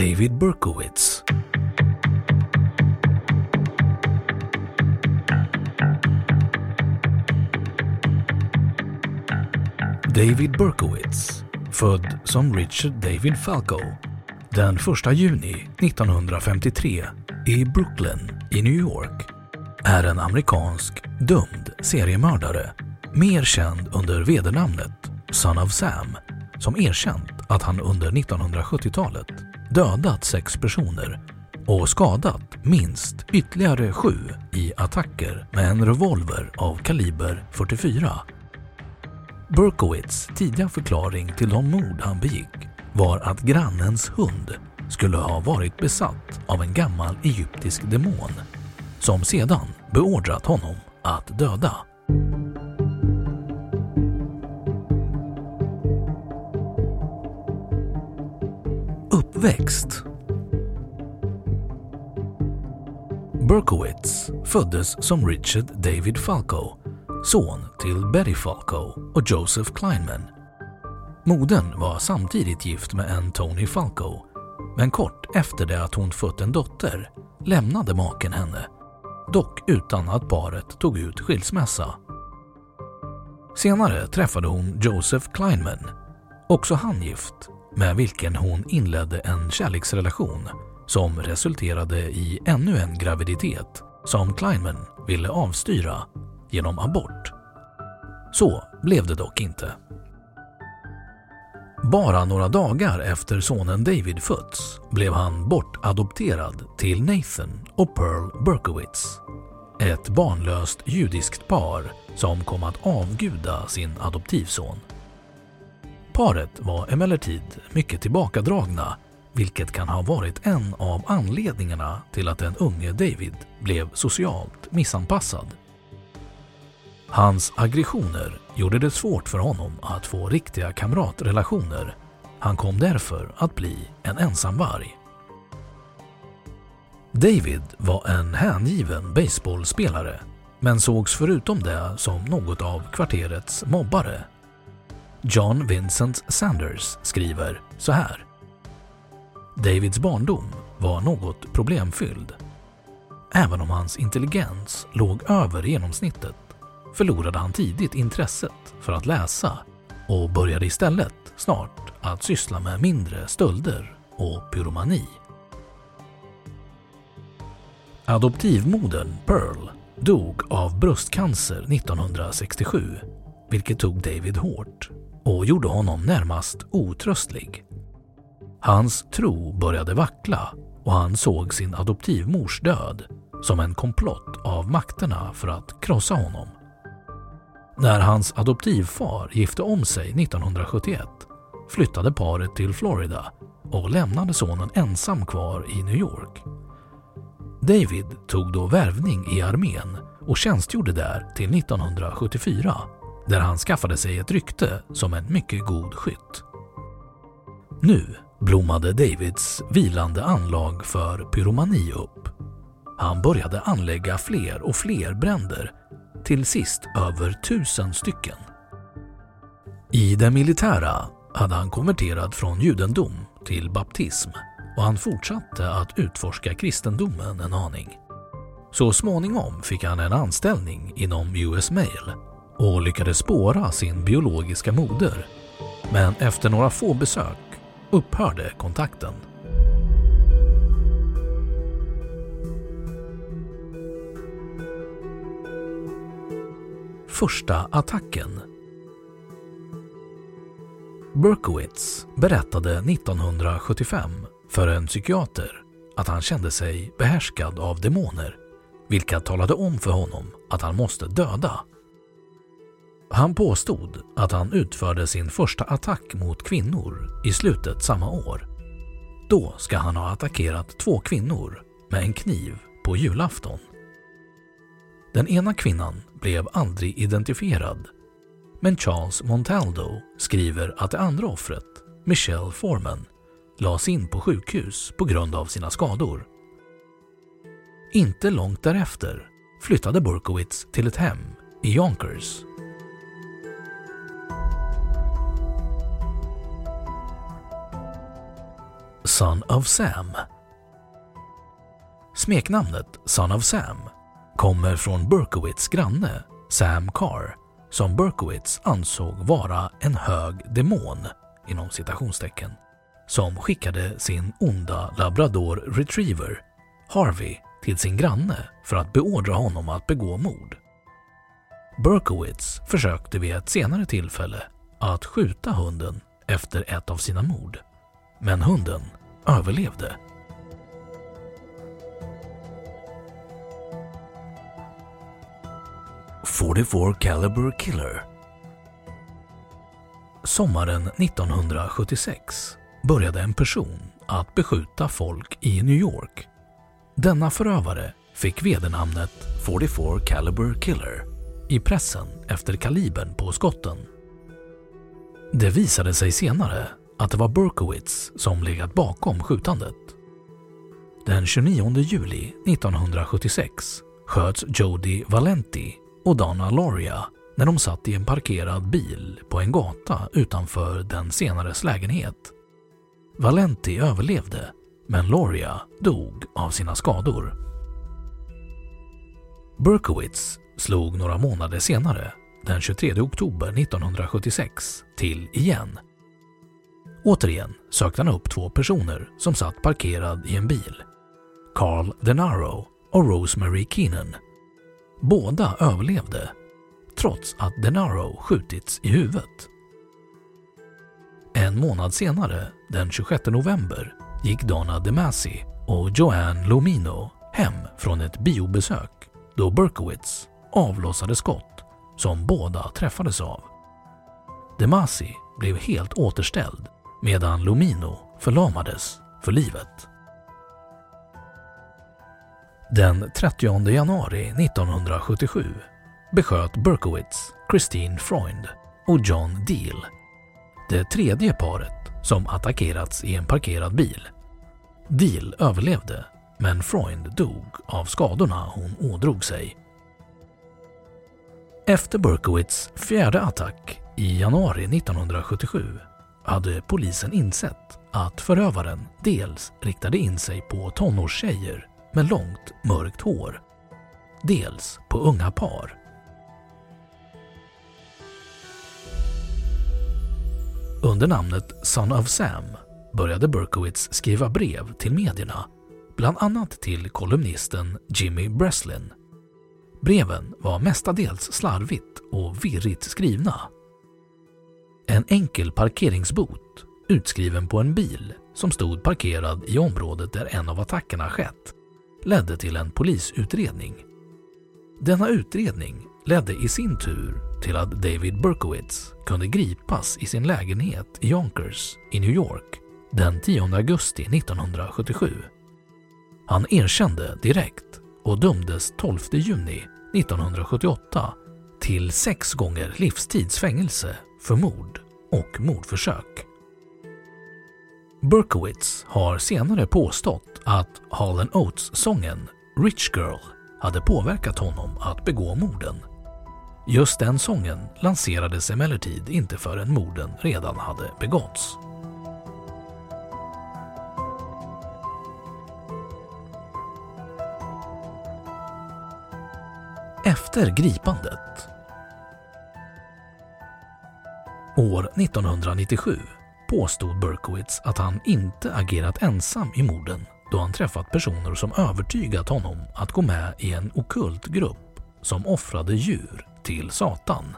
David Berkowitz. David Berkowitz, född som Richard David Falco den 1 juni 1953 i Brooklyn i New York, är en amerikansk dömd seriemördare, mer känd under vedernamnet Son of Sam, som erkänt att han under 1970-talet dödat sex personer och skadat minst ytterligare sju i attacker med en revolver av kaliber 44. Berkowitz tidiga förklaring till de mord han begick var att grannens hund skulle ha varit besatt av en gammal egyptisk demon som sedan beordrat honom att döda. VÄXT Berkowitz föddes som Richard David Falco, son till Betty Falco och Joseph Kleinman. Modern var samtidigt gift med en Tony Falco, men kort efter det att hon fött en dotter lämnade maken henne, dock utan att paret tog ut skilsmässa. Senare träffade hon Joseph Kleinman, också han gift, med vilken hon inledde en kärleksrelation som resulterade i ännu en graviditet som Kleinman ville avstyra genom abort. Så blev det dock inte. Bara några dagar efter sonen David fötts blev han bortadopterad till Nathan och Pearl Berkowitz. Ett barnlöst judiskt par som kom att avguda sin adoptivson. Paret var emellertid mycket tillbakadragna vilket kan ha varit en av anledningarna till att den unge David blev socialt missanpassad. Hans aggressioner gjorde det svårt för honom att få riktiga kamratrelationer. Han kom därför att bli en ensamvarg. David var en hängiven baseballspelare men sågs förutom det som något av kvarterets mobbare. John Vincent Sanders skriver så här. Davids barndom var något problemfylld. Även om hans intelligens låg över genomsnittet förlorade han tidigt intresset för att läsa och började istället snart att syssla med mindre stölder och pyromani. Adoptivmodern Pearl dog av bröstcancer 1967, vilket tog David hårt och gjorde honom närmast otröstlig. Hans tro började vackla och han såg sin adoptivmors död som en komplott av makterna för att krossa honom. När hans adoptivfar gifte om sig 1971 flyttade paret till Florida och lämnade sonen ensam kvar i New York. David tog då värvning i armén och tjänstgjorde där till 1974 där han skaffade sig ett rykte som en mycket god skytt. Nu blommade Davids vilande anlag för pyromani upp. Han började anlägga fler och fler bränder, till sist över tusen stycken. I det militära hade han konverterat från judendom till baptism och han fortsatte att utforska kristendomen en aning. Så småningom fick han en anställning inom US Mail och lyckades spåra sin biologiska moder. Men efter några få besök upphörde kontakten. Första attacken Berkowitz berättade 1975 för en psykiater att han kände sig behärskad av demoner vilka talade om för honom att han måste döda. Han påstod att han utförde sin första attack mot kvinnor i slutet samma år. Då ska han ha attackerat två kvinnor med en kniv på julafton. Den ena kvinnan blev aldrig identifierad men Charles Montaldo skriver att det andra offret, Michelle Foreman, lades in på sjukhus på grund av sina skador. Inte långt därefter flyttade Burkowitz till ett hem i Yonkers. Son of Sam Smeknamnet Son of Sam kommer från Berkowitz granne Sam Carr som Berkowitz ansåg vara en hög demon inom citationstecken som skickade sin onda labrador retriever Harvey till sin granne för att beordra honom att begå mord. Berkowitz försökte vid ett senare tillfälle att skjuta hunden efter ett av sina mord, men hunden överlevde. “44 Caliber Killer” Sommaren 1976 började en person att beskjuta folk i New York denna förövare fick vedernamnet 44 Caliber Killer i pressen efter kalibern på skotten. Det visade sig senare att det var Berkowitz som legat bakom skjutandet. Den 29 juli 1976 sköts Jody Valenti och Donna Loria när de satt i en parkerad bil på en gata utanför den senares lägenhet. Valenti överlevde men Loria dog av sina skador. Berkowitz slog några månader senare, den 23 oktober 1976, till igen. Återigen sökte han upp två personer som satt parkerad i en bil. Carl Denaro och Rosemary Keenan. Båda överlevde, trots att Denaro skjutits i huvudet. En månad senare, den 26 november, gick Donna DeMasi och Joanne Lomino hem från ett biobesök då Berkowitz avlossade skott som båda träffades av. DeMasi blev helt återställd medan Lomino förlamades för livet. Den 30 januari 1977 besköt Berkowitz Christine Freund och John Deal, det tredje paret som attackerats i en parkerad bil. Deal överlevde, men Freund dog av skadorna hon ådrog sig. Efter Berkowitz fjärde attack i januari 1977 hade polisen insett att förövaren dels riktade in sig på tonårstjejer med långt mörkt hår, dels på unga par. Under namnet Son of Sam började Berkowitz skriva brev till medierna, bland annat till kolumnisten Jimmy Breslin. Breven var mestadels slarvigt och virrigt skrivna. En enkel parkeringsbot utskriven på en bil som stod parkerad i området där en av attackerna skett ledde till en polisutredning. Denna utredning ledde i sin tur till att David Berkowitz kunde gripas i sin lägenhet i Yonkers i New York den 10 augusti 1977. Han erkände direkt och dömdes 12 juni 1978 till sex gånger livstids fängelse för mord och mordförsök. Berkowitz har senare påstått att Hall Oates-sången Rich Girl hade påverkat honom att begå morden. Just den sången lanserades emellertid inte förrän morden redan hade begåtts. Efter gripandet År 1997 påstod Berkowitz att han inte agerat ensam i morden då han träffat personer som övertygat honom att gå med i en okult grupp som offrade djur till Satan.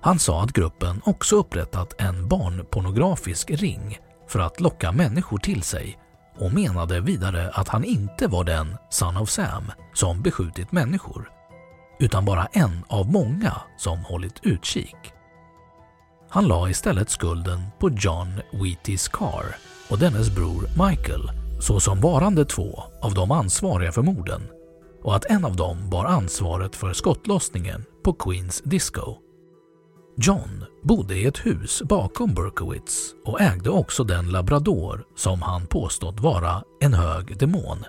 Han sa att gruppen också upprättat en barnpornografisk ring för att locka människor till sig och menade vidare att han inte var den Son of Sam som beskjutit människor utan bara en av många som hållit utkik. Han la istället skulden på John Wheaties Carr och dennes bror Michael såsom varande två av de ansvariga för morden och att en av dem bar ansvaret för skottlossningen på Queens Disco. John bodde i ett hus bakom Berkowitz och ägde också den labrador som han påstått vara en hög demon.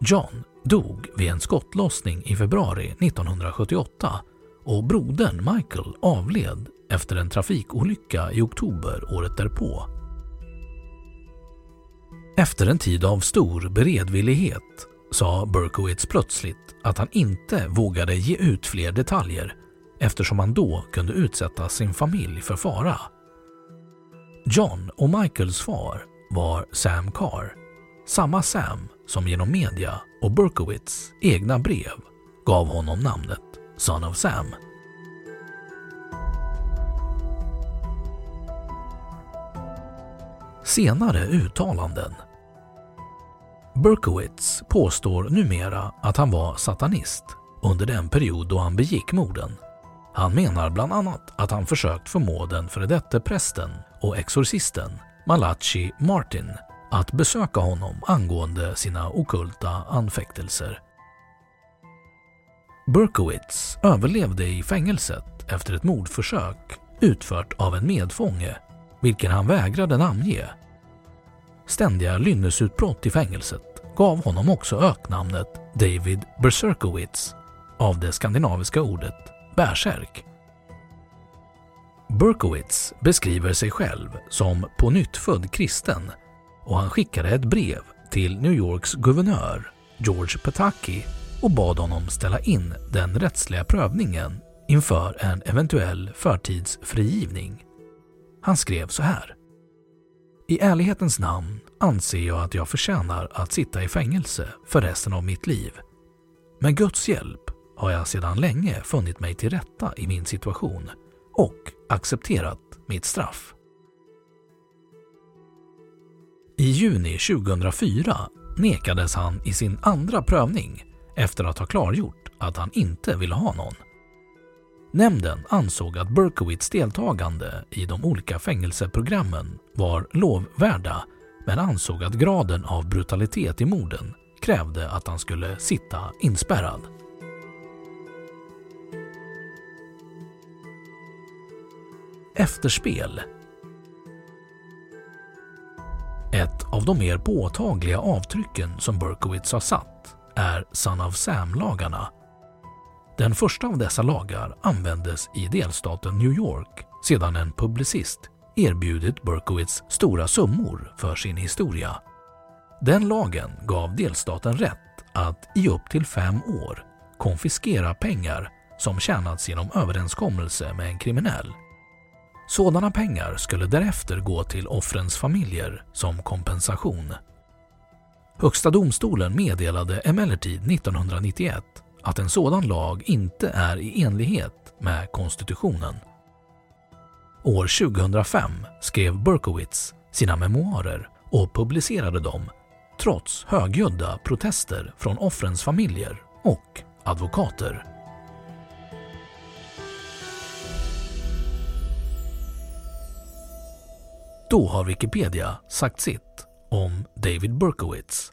John dog vid en skottlossning i februari 1978 och brodern Michael avled efter en trafikolycka i oktober året därpå. Efter en tid av stor beredvillighet sa Berkowitz plötsligt att han inte vågade ge ut fler detaljer eftersom han då kunde utsätta sin familj för fara. John och Michaels far var Sam Carr, samma Sam som genom media och Berkowitz egna brev gav honom namnet Son of Sam. Senare uttalanden Berkowitz påstår numera att han var satanist under den period då han begick morden. Han menar bland annat att han försökt förmå den före detta prästen och exorcisten Malachi Martin att besöka honom angående sina okulta anfäktelser. Berkowitz överlevde i fängelset efter ett mordförsök utfört av en medfånge, vilken han vägrade namnge. Ständiga lynnesutbrott i fängelset gav honom också öknamnet David Berserkowitz av det skandinaviska ordet bärsärk. Berkowitz beskriver sig själv som på nytt född kristen och han skickade ett brev till New Yorks guvernör George Pataki och bad honom ställa in den rättsliga prövningen inför en eventuell förtidsfrigivning. Han skrev så här. I ärlighetens namn anser jag att jag förtjänar att sitta i fängelse för resten av mitt liv. Med Guds hjälp har jag sedan länge funnit mig till rätta i min situation och accepterat mitt straff. I juni 2004 nekades han i sin andra prövning efter att ha klargjort att han inte ville ha någon. Nämnden ansåg att Berkowitz deltagande i de olika fängelseprogrammen var lovvärda men ansåg att graden av brutalitet i morden krävde att han skulle sitta inspärrad. Efterspel Ett av de mer påtagliga avtrycken som Berkowitz har satt är Son of Sam-lagarna. Den första av dessa lagar användes i delstaten New York sedan en publicist erbjudit Berkowitz stora summor för sin historia. Den lagen gav delstaten rätt att i upp till fem år konfiskera pengar som tjänats genom överenskommelse med en kriminell sådana pengar skulle därefter gå till offrens familjer som kompensation. Högsta domstolen meddelade emellertid 1991 att en sådan lag inte är i enlighet med konstitutionen. År 2005 skrev Berkowitz sina memoarer och publicerade dem trots högljudda protester från offrens familjer och advokater. Då har Wikipedia sagt sitt om David Berkowitz.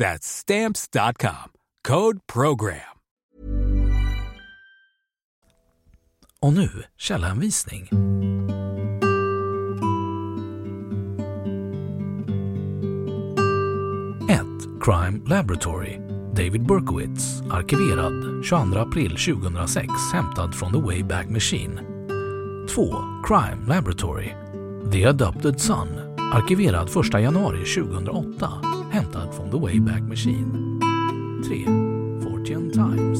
That's Stamps.com. Code PROGRAM. Och nu källhänvisning. 1. Crime Laboratory David Berkowitz, arkiverad 22 april 2006, hämtad från The Wayback Machine. 2. Crime Laboratory The Adopted Son, arkiverad 1 januari 2008, hämtad från The Wayback Machine. 3. Fortune Times,